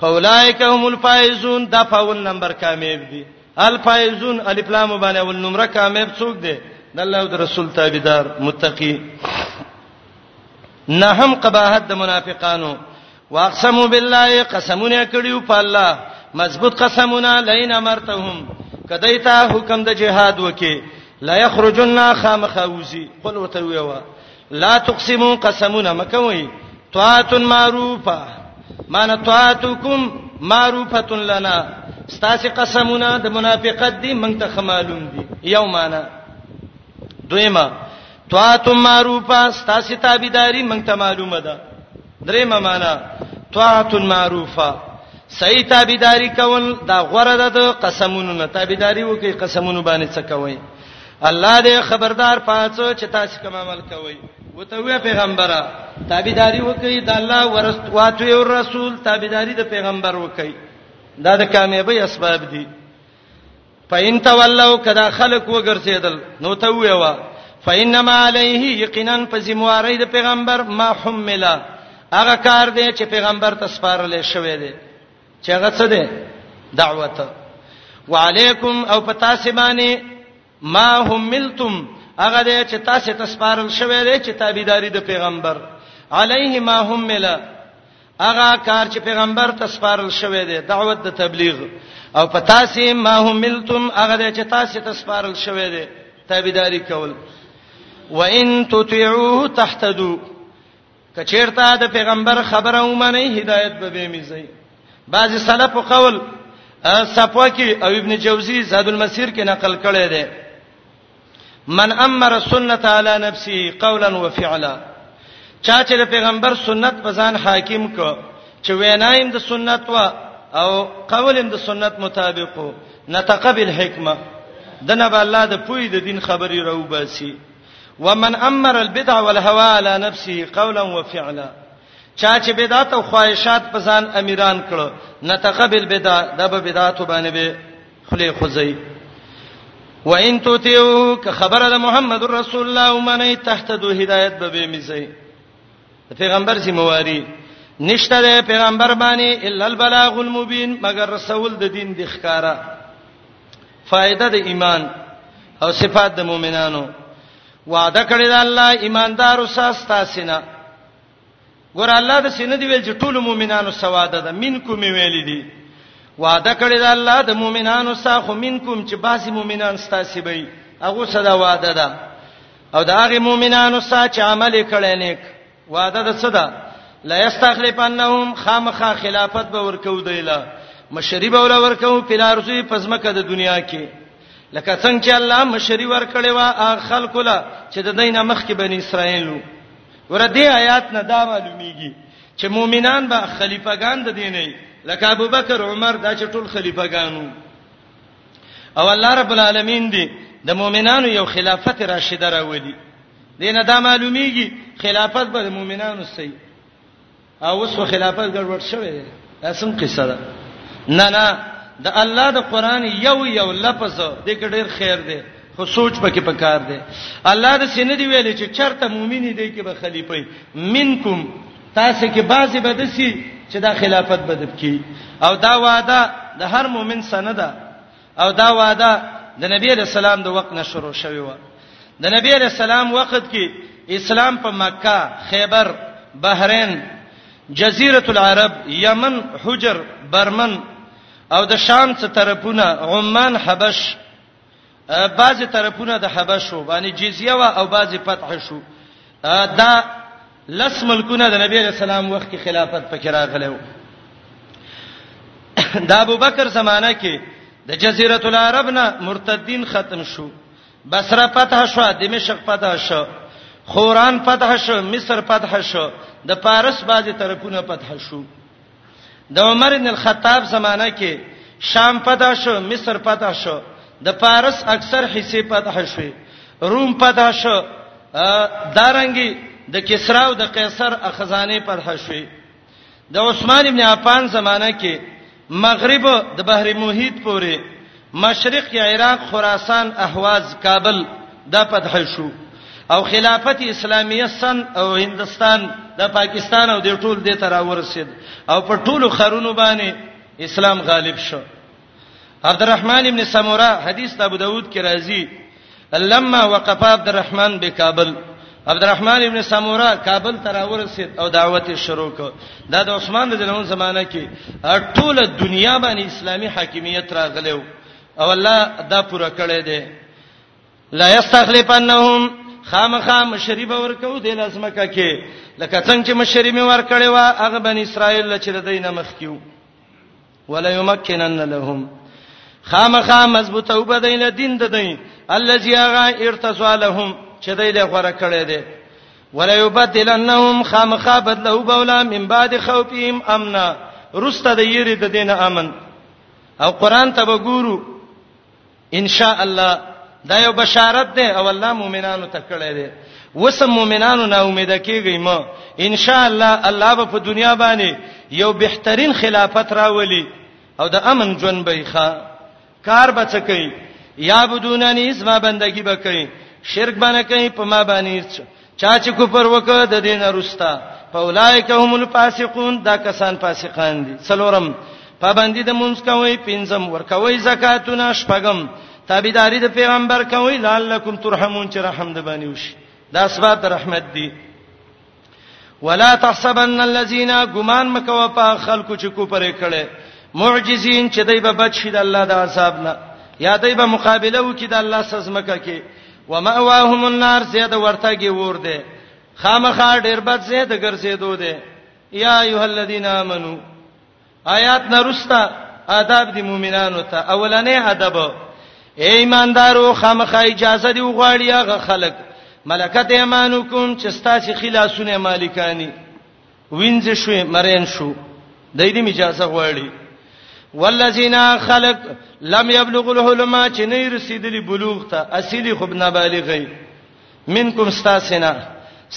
فاولائک هم الفائزون دا فاول نمبر کامیاب دي الفائزون الف لام باندې ول نمره کامیاب څوک دی د الله او رسول تابعدار متقی نه هم قباحت د منافقانو واقسموا بالله قسمونه کړیو په الله مضبوط قسمونه لئن امرتهم کدی ته حکم د جهاد وکي لا یخرجن خامخوزی قل وتویوا لا تقسمو قسمونه مکوي طاعت معروفه معنی طاعتکم معروفه لنا ستاسو قسمونه د منافقت دي مونږ ته خمالون دي یو معنی دویمه طاعت معروفه ستاسو تابعداري مونږ ته معلومه ده درېمه معنا طاعت معروفه صحیح تابعداري کول دا غوړه ده د قسمونو نه تابعداري وکي قسمونو باندې څه کوي الله دې خبردار پاتو چې تاسو کوم عمل کوي وته وی پیغمبره تابعداري وکي د الله ورستواتو او رسول تابعداري د پیغمبر وکي دا د کامیابی اسباب دي فإن تولوا کدا خلق وګرځیدل نو ته ویوا فإنما عليه یقینا فزمواری د پیغمبر ما حملا هغه کار دی چې پیغمبر ته سپارل شوی دی چې هغه څه دی دعوت وعليكم او پتا سبانه ما حملتم هغه دی چې تاسو ته سپارل شوی دی چې تابعداري د پیغمبر عليه ما حملا هغه کار چې پیغمبر ته سپارل شوی دی دعوت د تبلیغ او پتا سي ما هملتم هغه چې تاسو ته سپارل شوی دی تابعداري کول وان تطيعوه تهتدوا کچیرته د پیغمبر خبره ومني هدایت به به میزي بعضی سلف قول صفوا کې او ابن جوزی زاد المسیر کې نقل کړی دی من امر السنه علی نفسه قولا وفعلا چا چې د پیغمبر سنت په ځان حاکم کو چې وینایم د سنت وا او قولم د سنت مطابقو نتقبل حکمه دنه به الله د پوی د دین خبري راو باسي ومن امر البدع والهوى على نفسه قولا وفعلا چا چې بدعت او خواهشات په ځان امیران کړو نتقبل بدع د بدعت باندې به خلی خزی وان توتیو که خبره ده محمد رسول الله ومنه تحت دو هدایت به به میسي پیغمبر سی مواری نشته ده پیغمبر باندې الا البلاغ المبین مگر رسول د دین د ښکارا فائدہ د ایمان او صفات د مؤمنانو وعده کړی د الله ایماندارو ساس تاسینا ګور الله د سینې دی ویل چې ټول مؤمنانو سواده ده منکم ویل دي وعده کړی دا الله د مؤمنانو سره خو منکم چې باسي مؤمنان ستاسو به هغه صدا وعده ده او دا هغه مؤمنانو سره چې عمل کړي نیک وعده ده صدا لا یستخلفنهم خامخا خلافت به ورکو دیلا مشری به ورکو پلارزوی پزمکه د دنیا کې لکه څنګه چې الله مشری ورکړي وا خلکو لا چې د دینه مخ کې بنی اسرائیلو ور دې آیات نه دا معلومیږي چې مؤمنان به خلیفګان د دین نه لکه ابوبکر عمر دا چې ټول خلیفګانو او الله رب العالمین دی د مؤمنانو یو خلافت راشده راوړي دینه دا معلومیږي خلافت به د مؤمنانو سي او اوس په خلافت ګډوډ شوی دی دا سم قصه ده نه نه د الله د قران یو یو لفظ د ډېر خیر دی خو سوچ پکې پکار دی الله د سینې دی ویلې چې چرته مؤمنی دی کې به خلیفہ منکم تاسو کې بعضی به دسی چې دا خلافت بدب کی او دا وعده د هر مؤمن سند ده او دا وعده د نبی له سلام د وخت نه شروع شوی و د نبی له سلام وخت کې اسلام په مکه خیبر بحرین جزیره العرب یمن حجر برمن او د شام څخه طرفونه عمان حبش بعضی طرفونه د حبشو باندې جزیه وا او بعضی فتح شو دا لس ملکونه د نبی رسول الله وخت کې خلافت پکې راغلی و د ابوبکر زمانہ کې د جزیره العرب نه مرتدین ختم شو بصره فتح شو دمشق فتح شو خوران فتح شو مصر فتح شو د پارس بازي طرفونه فتح شو د عمر ابن الخطاب زمانہ کې شام فتح شو مصر فتح شو د فارس اکثر حصے فتح شوه روم فتح شو دارنګي د کسرا او د قیصر خزانه فتح شوه د عثمان ابن عفان زمانہ کې مغرب د بحر محیط پورې مشرق یا عراق خراسان اهواز کابل دا فتح شو او خلافت اسلامیه سن او هندستان د پاکستان او د ټول د تر ورسید او په ټولو خرونو باندې اسلام غالب شو عبدالرحمن ابن سموره حدیث د ابو داود کې راځي لما وقف عبد الرحمن بکابل عبد الرحمن ابن سموره کابل ته راورسید او دعوت یې شروع کړ دا د عثمان د جنون زمانہ کې ټوله دنیا باندې اسلامی حاکمیت راغلو او الله دا پوره کړی دی لا یستخلفنهم خامخا مشری به ورکو د لازمکه کې لکه څنګه چې مشری می ورکړی و هغه بن اسرائیل چې د دینه مخ کیو وليمكنن لهم خامخا مضبوطه وبدین دین د دین الذي غا ارتضوا لهم چې دای له غره کړي دي ولا يبدلنهم خامخا بدلو بولا من بعد خوفهم امنا رسته د یری د دین امن او قران ته وګورو ان شاء الله دا یو بشارت ده او الله مؤمنانو ته کړی دی وسم مؤمنانو نا امید کیږئ ما ان شاء الله الله به په دنیا باندې یو بهترین خلافت راولي او د امن ژوند به ښه کار به څه کوي یا بدونانی اسما بندگی به کوي شرک باندې کوي په ما باندې چا چې کفر وکړ د دین رستا فاولائک هم الفاسقون دا کسان فاسقان دي څلورم پابندی د مونږ کوي پنځم ور کوي زکاتونه شپږم تابعداري د پیغمبر کوي لعلکم ترحمون چې رحم د باندې وشي دا اسباب رحمت دي ولا تحسبن الذين غمان مکوا په خلکو چې کو پرې کړي معجزین چې دای په بچی د الله د عذاب نه یا دای په مقابله وکي د الله سزمکه کې ومأواهم النار زید ورتګي ور دي خامخا ډیر بد زید ګرځېدو دي یا ایه الذین آمنو آیات نرستا آداب دی مؤمنانو ته اولنې ادب اے ایماندارو خامخا اجازه دی وغواړی هغه خلک ملکت ایمانکم چې ستاسو خلاصونه مالکانی وینځ شوې مرین شو د دې مجازه غواړي والذین خلق لم یبلغوا الحلم چې نه رسیدلی بلوغ ته اصلي خو نه بالغی منکم استاسنا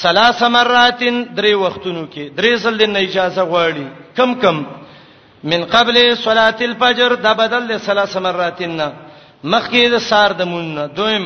ثلاث مرات درې وختونو کې درې ځل د اجازه غواړي کم کم من قبل صلاه الفجر دا بدل د ثلاث مرات نه مخکې د سار د مون دویم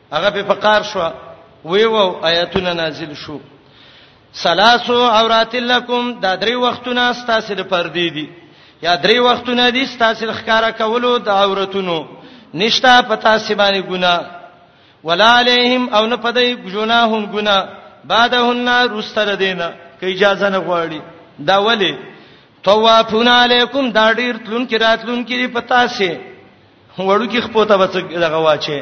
هغه په فقار شو وی و آیاتونه نازل شو سلاسو عورات لکم دا درې وختونه ستاسو د پردې دي یا درې وختونه دي ستاسو د ښکارا کولو د عورتونو نشتا پتا سی باندې ګنا ولا علیہم او نه پدای جناهم ګنا بعدهن رستر دینه کې اجازه نه غواړي دا ولی طوافون علیکم دا ډیر تلون کې راتلون کې پتا سی وړو کې خپوته بچ دغه واچي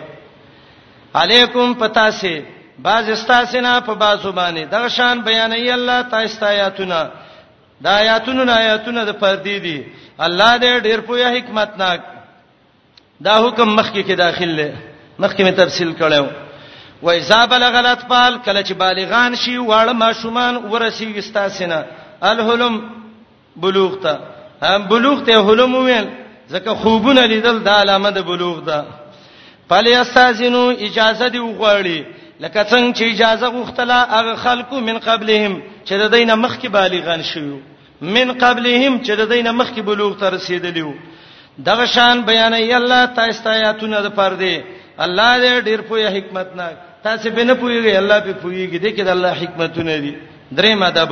علیکم پتا سي باز استاسنا په بازو باندې دغه شان بیانې الله تاسو ته آیاتونه دا آیاتونه نه آیاتونه د پردي دي الله دې ډېر پوهه حکمت ناک دا حکم مخکې کې داخل دی مخکې مې تفصیل کړو و اذا بلغ الاطفال کله چې بالغان شي واړه ماشومان ورسیږي استاسنا الحلم بلوغ ته هم بلوغ ته حلم ویل ځکه خوبونه لیدل دا علامه د بلوغ ده پلی استاذینو اجازه دی وغواړي لکه څنګه چې اجازه غوښتله هغه خلکو من قبلهم چې د دینه مخکې بالغان شوی من قبلهم چې د دینه مخکې بلوغ ته رسیدلی وو دغه شان بیانې الله تاسو ته آیاتونه د پر دی الله دې ډیر په حکمت ناک تاسو به نه پوهیږئ الله به پوهیږي دې کې د الله حکمتونه دي درې مدب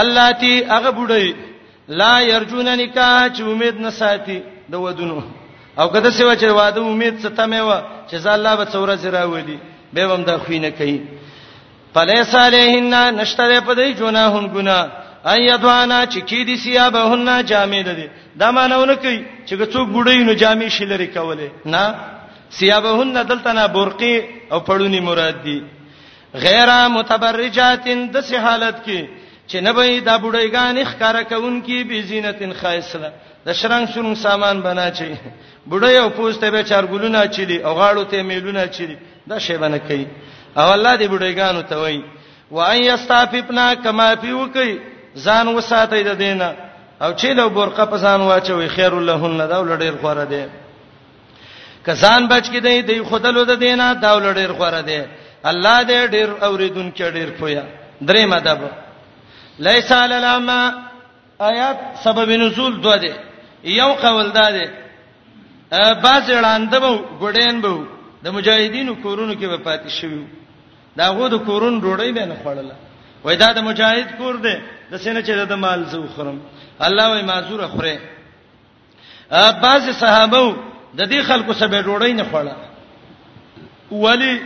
الله تی هغه بډای لا يرجون نکاح چې امید نه ساتي د ودونو او کده سیوا چې واده امید ستم و چې ځا الله به څوره زرا ودی به هم دا خوینه کوي فلیس علیهن نشتره په دې جناحون ګنا ان یدوانا چې کی دي سیابهن جامې ده دي دا مانونه کوي چې څوک بډای نو جامې شلری کوله نه سیابهن دلته نه برقي او پړونی مراد دي غیر متبرجاتن د سه حالت کې چې نه به دا بډایګان ښکارا کون کې به زینتن خاصله د شرنګ شرنګ سامان بنا چي بډای او پوسټه به چارګلونه چي او غاړو ته میلونه چي دا شی بنه کوي او الله دې بډایګانو ته وایي و ان یستعففنا کما فی وکي ځان وساتي د دینه او چې له برقه پسان واچوي خیر لهن دا ولډیر خوره ده کسان بچ کې دی دی خدلو د دینه دا ولډیر غره دی الله دې ډیر اوریدونکو ډیر پویا درې مدب لیس علی العما آیات سبب نزول دوه دی یو قول دا دی باز وړاندې وو ګډین وو د مجاهدینو کورونو کې به پاتې شوی دا غو د کورون ډوړې به نه خړله وای دا د مجاهد کور دی د سینې چې د مال زو خرم الله وای معذور خره بعض صحابه د دې خلکو سره ډوړی نه خوړه ولی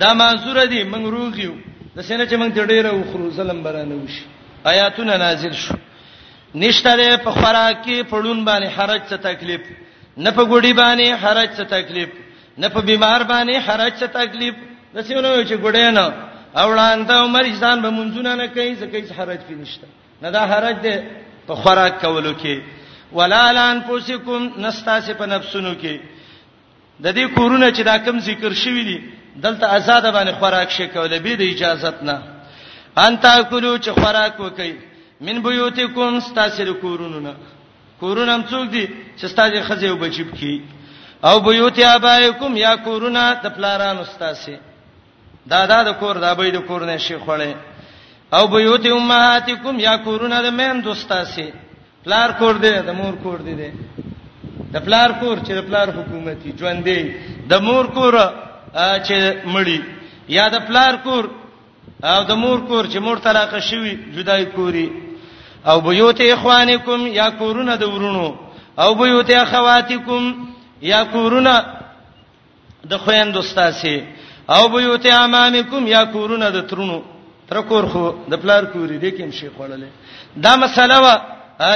دا منظور دي موږ روغیو د سینې چې موږ د ډیره وخرو ظلم برانه وشي آیاتونه نازل شو نشته په خوراک کې پړون باندې حرج څه تکلیف نه په ګوډي باندې حرج څه تکلیف نه په بیمار باندې حرج څه تکلیف د سینې چې ګوډې نه او وړاندې عمر ځان به منځونه نه کوي ځکه هیڅ حرج پې نشته نه دا حرج ده په خوراک کولو کې ولا لان پوسکم نستاسه په نفسونو کې د دې کورونه چې دا کم ذکر شوی دي دلته آزاد باندې خوراک شي کولای به د اجازه نه ان تاکلوا چې خوراک وکي من بيوتکم ستاسو کورونو نه کورونه هم څوک دي چې ستاسو خزه وبچب کی او بيوت ابائکم یا کورونه د پلارانو ستاسو دا دا د کور دا به د کور نه شي خړې او بيوت امهاتکم یا کورونه د مین دوستاسي پلار کور دی د مور کور دی دی د پلار کور چې د پلار حکومتي ژوند دی د مور کور چې مړی یا د پلار کور او د مور کور چې مور طلاق شوی جدای کوری او بيوت اخوانکم یا کورونه د ورونو او بيوت اخواتکم یا کورونه د خويند استاسي او بيوت امامکم یا کورونه د ترونو تر کور خو د پلار کوري دي کوم شي خړلې دا مسله وا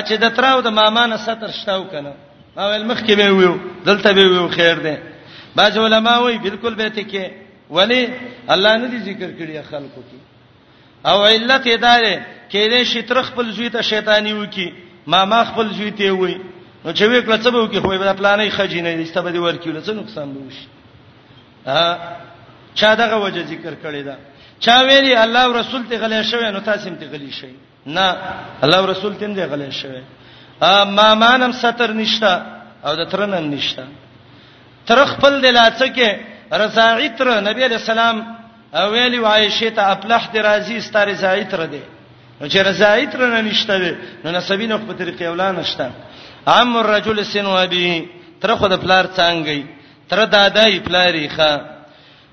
چې د تراو د ماما نه ستر شتاو کنه ما ول مخ کې به ویو دلته به ویو خیر ده باج علماء وی بالکل به ته کې ولی الله نه دي ذکر کړی خلکو کې او علت یې دا دی کې دې شتر خپل زوی ته شیطانی وکي ما ما خپل زوی ته وای نو چې وکړه څه به وکي خو به پلانې خجینې دې ستبه دې ورکیول څه نقصان به وشي ا چا دغه وجه ذکر کړی دا چا ویلی الله او رسول ته غلې شوی نو تاسو هم ته غلې شئ نه الله رسول تین دی غلې شوی ما مانم ستر نشتا او د ترنم نشتا تر خپل د لاڅکه رضاعی تر نبی علیہ السلام ویلی عائشه ته افلح دی راضی ستاره رضاعی تر دی نو چې رضاعی تر نه نشته وی نو نسبین په طریقې اولان نشته عم الرجل سن وبی تر خو د پلار څنګه تر دادای پلاری ښا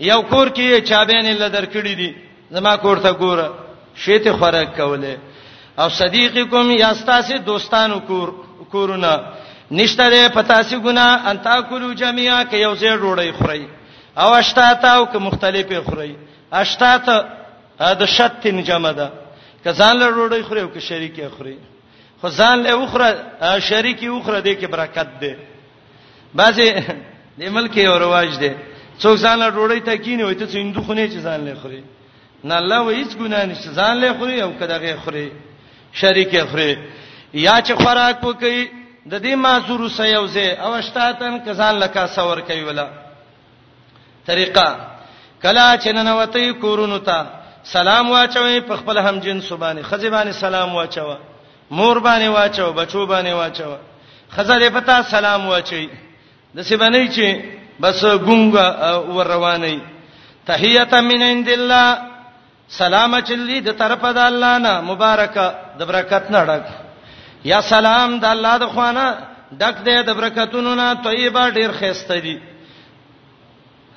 یو کور کې چابین له درکړې دي زما کور ته ګوره شیت خوراک کوله او صدیقکم یا ستاسو دوستانو کور کورونه نشته ده پتا سي ګنا ان تاکلوا جميعا کې یو ځای ډوړی خوري او اشتاته او کې مختلفه خوري اشتاته د شت جمع ده کزان له ډوړی خوري او کې شریکه خوري خو ځان له اوخره شریکي اوخره دې کې برکت ده بعضی د ملک یو رواج دی څوک ځان له ډوړی ته کینی وای ته څو هندو خونه چې ځان له خوري نه الله و هیڅ ګناه نشته ځان له خوري او کده غي خوري شریک خوري یا چې خوراک وکي د دې معذور سيوزه او شتاتن کزان لکا سور کوي ولا طریقه کلا چې ننوتې کورونو ته سلام واچوي په خپل هم جنس باندې خزه باندې سلام واچوي مور باندې واچوي بچو باندې واچوي خزه دې پتا سلام واچوي د څه باندې چې بس ګونګ ور رواني تحیته من عند الله سلام چلی د طرف د الله نه مبارک د برکت نه ډک یا سلام د الله د خوانه ډک دی د برکتونو نه طیبه ډیر خسته دی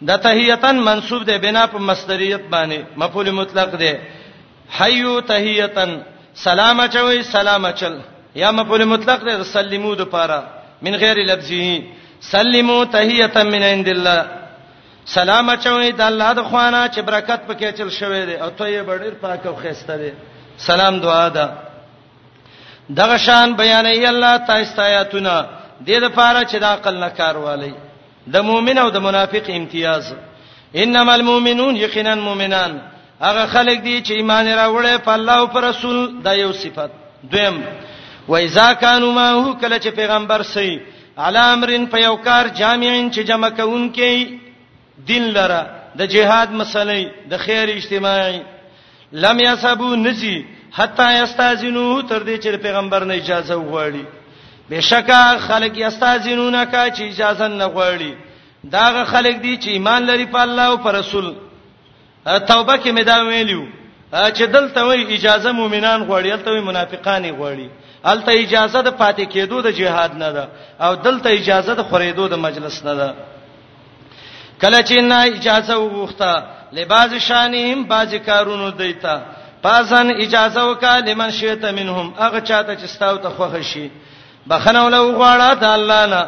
د تحیتن منسوب دی بنا په مصدریت باندې مفعول مطلق دی حیو تحیتن سلام چوي سلام چل یا مفعول مطلق دی سلمو د پاره من غیر لفظی سلمو تحیتن من عند الله سلام اچوي د الله د خوانه چې برکت پکې چل شوی دی او ته یې ډېر پاک او خسته دی سلام دعا ده دغه شان بیانې الله تاسو آیاتونه د دې لپاره چې د عقل نه کار والی د مؤمن او د منافق امتیاز انما المؤمنون یقینا مؤمنان هغه خلک دي چې ایمان راوړې په الله او پر رسول دا یو صفت دویم و اذا كانوا ما هو کله چې پیغمبر سي علی امرن په یو کار جامعین چې جمع کوونکې دین لره د جهاد مسلې د خیر اجتماعي لم یسبو نسی حتا یستازینو تر دې چې پیغمبر نه اجازه وغواړي بشکا خلک یستازینو نه کا چې اجازه نه غواړي داغه خلک دي چې ایمان لري په الله او پر رسول توبه کې مې دا ویلیو چې دلته وی اجازه مؤمنان غواړي دلته وی منافقان غواړي دلته اجازه د پاتې کېدو د جهاد نه ده او دلته اجازه د خریدو د مجلس نه ده کله چې نه اجازه وغوښته لباز شانهم باز کارونو دیتا پاسن اجازه وکا لمن شیت منهم هغه چاته چې ستاو ته خوښ شي بخنه ولو غواړه د الله نه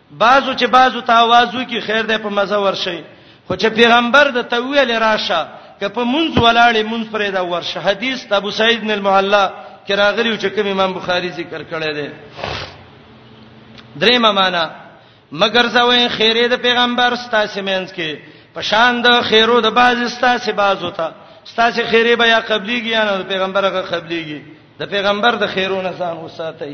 بازو چې بازو ته आवाज وکي خیر ده په مزه ورشي خو چې پیغمبر د تویل راشه که په منځ ولاړې منځ پرې دا ورشه حدیث د ابو سعید بن المعلا کې راغلی چې کوم امام بخاری ذکر کړی دی درېمه معنا مگر زوی خیره د پیغمبر ستاسو مینس کې پشان د خیرو د باز ستاسو باز وتا ستاسو خیره بیا قبليږي یا نه د پیغمبر هغه قبليږي د پیغمبر د خیرو نه ځان وساتئ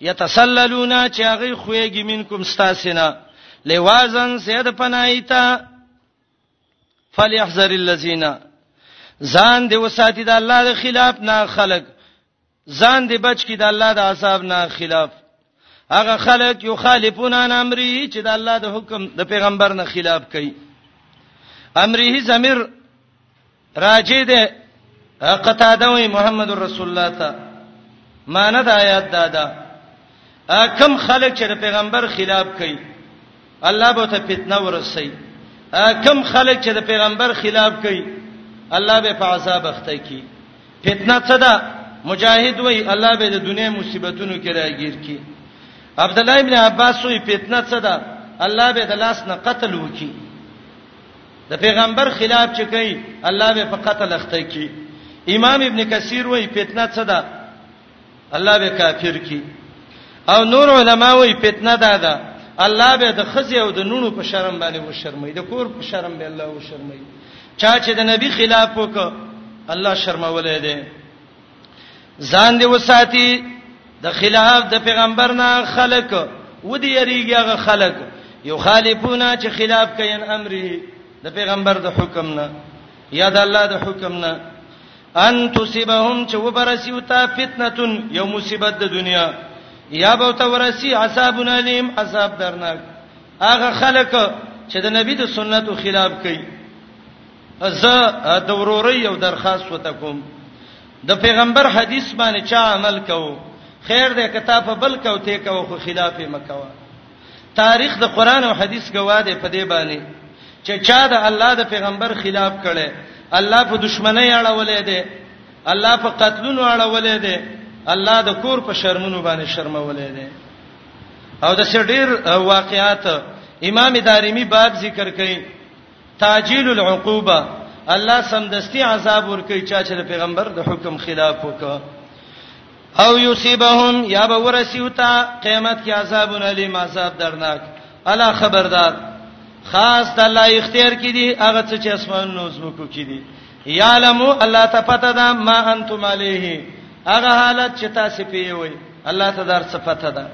یتسللون چې هغه خوېږي منکم ستاسینا لوازن سید پنایتا فلیحذر الذین ځان دی وساتی د الله د خلاف نه خلق ځان دی بچ کی د الله د عذاب نه خلاف هغه خلق یو خالفون ان امره چې د الله د حکم د پیغمبر نه خلاف کوي امره زمیر راجع ده قتاده وی محمد رسول الله ته معنی د آیات دا ده کم خلک چې پیغمبر خلاف کوي الله به ته فتنه ورسي کم خلک چې د پیغمبر خلاف کوي الله به په عذاب اخته کی فتنه څه ده مجاهد وای الله به د دنیا مصیبتونو کې راګیر کی عبد الله ابن عباس وای فتنه څه ده الله به د لاس نه قتل وکي د پیغمبر خلاف چې کوي الله به په قتل اخته کی امام ابن کثیر وایي فتنه څه ده الله به کافر کی او نور علما وایي فتنه ده ده الله به د خزي او د نونو په شرم باندې و شرمای د کور په شرم به الله و شرمای چا چې د نبی خلاف وکړ الله شرمولې ده ځان دی وساتي د خلاف د پیغمبر نه خلق ودی یریږي هغه خلق یو خالفونه چې خلاف کوي امره د پیغمبر د حکم نه یا د الله د حکم نه ان تصيبهم چې وبرسي او تا فتنه یو مصیبت د دنیا یا به تو ورسی عذاب الیم عذاب درناک هغه خلق چې د نبی د سنتو خلاف کوي زه د وروري یو درخواست وته کوم د پیغمبر حدیث باندې چا عمل کوو خیر دې کتاب بل کو ته کو خو خلاف مکوا تاریخ د قران او حدیث گواه دی په دې باندې چې چا د الله د پیغمبر خلاف کړي الله په دشمنی اړولې دي الله په قتلونو اړولې دي الله د کور په شرمونو باندې شرمولې دي او د سړي واقعات امام دارمی باب ذکر کړي تعجیل العقوبه الله سمدستي عذاب ورکي چا چې د پیغمبر د حکم خلاف وکړ او یصيبهم یا به ورسیوتا قیامت کې عذاب الیم عذاب درناک الا خبردار خاص د الله اختیار کې دي هغه څه چې اسمان نو زمکو کې دي یعلمو الله ته پته ده ما انتم علیه هغه حالت چې تاسو پیوي الله ته دار څه پته ده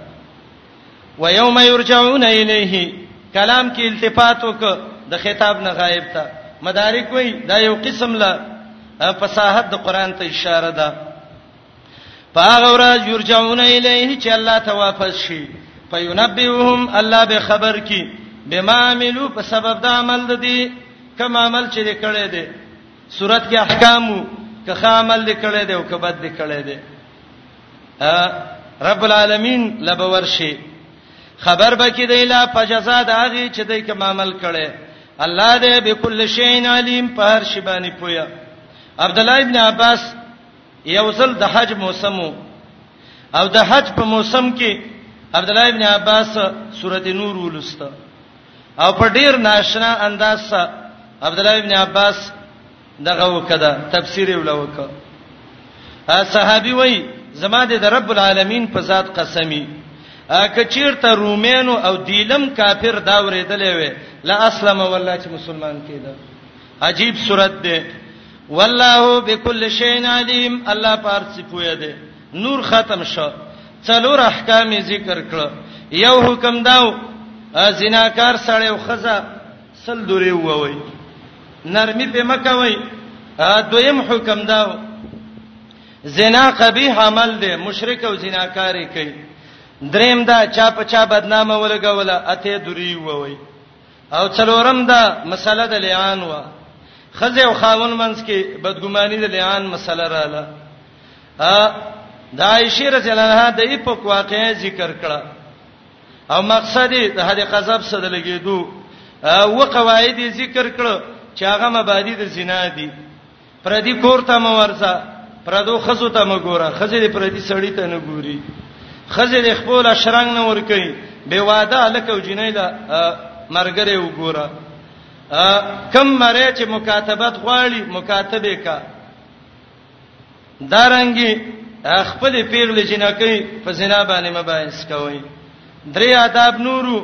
و یوم یرجعون الیه کلام کې التفات وک د خطاب نه غایب تا مدارک وای دا یو قسم لا فصاحت د قران ته اشاره ده پاغه ورځ یرجعون الیه چې الله ته واپس شي فینبئهم الله به خبر کی بما عملو په سبب د عمل د دي کوم عمل چې کړی دی صورت کې احکامو که خامل لیکل دی او که بد لیکل دی رب العالمین لبور شي خبر به کې دی لا فجزا د هغه چې دای کوم عمل کړي الله دې بكل شيء عليم په هر شی باندې پویا عبد الله ابن عباس یو ځل د حج موسم او د حج په موسم کې عبد الله ابن عباس سورته نور ولسته او په ډیر ناشنا انداز سره عبد الله ابن عباس دغه وکړه تفسیر یې ولوکه صحابي وای زما د رب العالمین په ذات قسمی کچیر ته رومینو او دیلم کافر دا ورېدلې وې لا اسلم والله چې مسلمان کېده عجیب صورت ده والله بكل شیء علیم الله پارڅ پوهه ده نور ختم شو څلور احکام ذکر کړ یو حکم داو زناکار سړی او خزه سل دورې ووي نرمي په مکوي دویم حکم دا زنا قبیح عمل دی مشرک او زناکاری کوي دریم دا چا په چا بدنامه ولګوله اته دوری ووي او څلورم دا مسله د لعان و خزه او خاون منس کې بدګماني د لعان مسله رااله ا د عائشه رضی الله عنها د ایپک واقعې ذکر کړه او مقصد د هدي قذب سره لګیدو او قواعد ذکر کړو چې هغه مبادی د زنا دي پردي کور ته مورځه پردو خزو ته مګوره خزې دې پردي سړی ته نه ګوري خزې دې خپل شرنګ نه ور کوي به واده الکو جنې لا مرګره وګوره کم مری چې مکاتبت غواړي مکاتبه کا دارنګي خپل پیغلې جنکې په زنا باندې مباحث کوي درې آداب نورو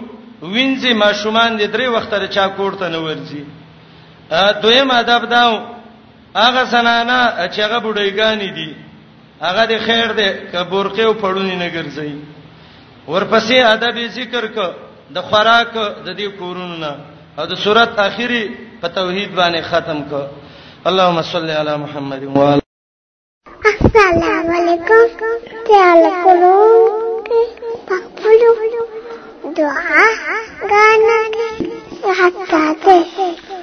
وینځي ماشومان دې درې وخت را چا کوړته نه ورځي دویم آداب داو هغه زنانه چې هغه بډایګانی دي هغه د خیر ده کبورقه او پړونی نه ګرځي ورپسې ادب ذکر ک د خوراک د دې کورونو نه او د صورت اخیری په توحید باندې ختم ک اللهم صل علی محمد و علی السلام علیکم تعال کولو پخپلو دعا غانا حتا ته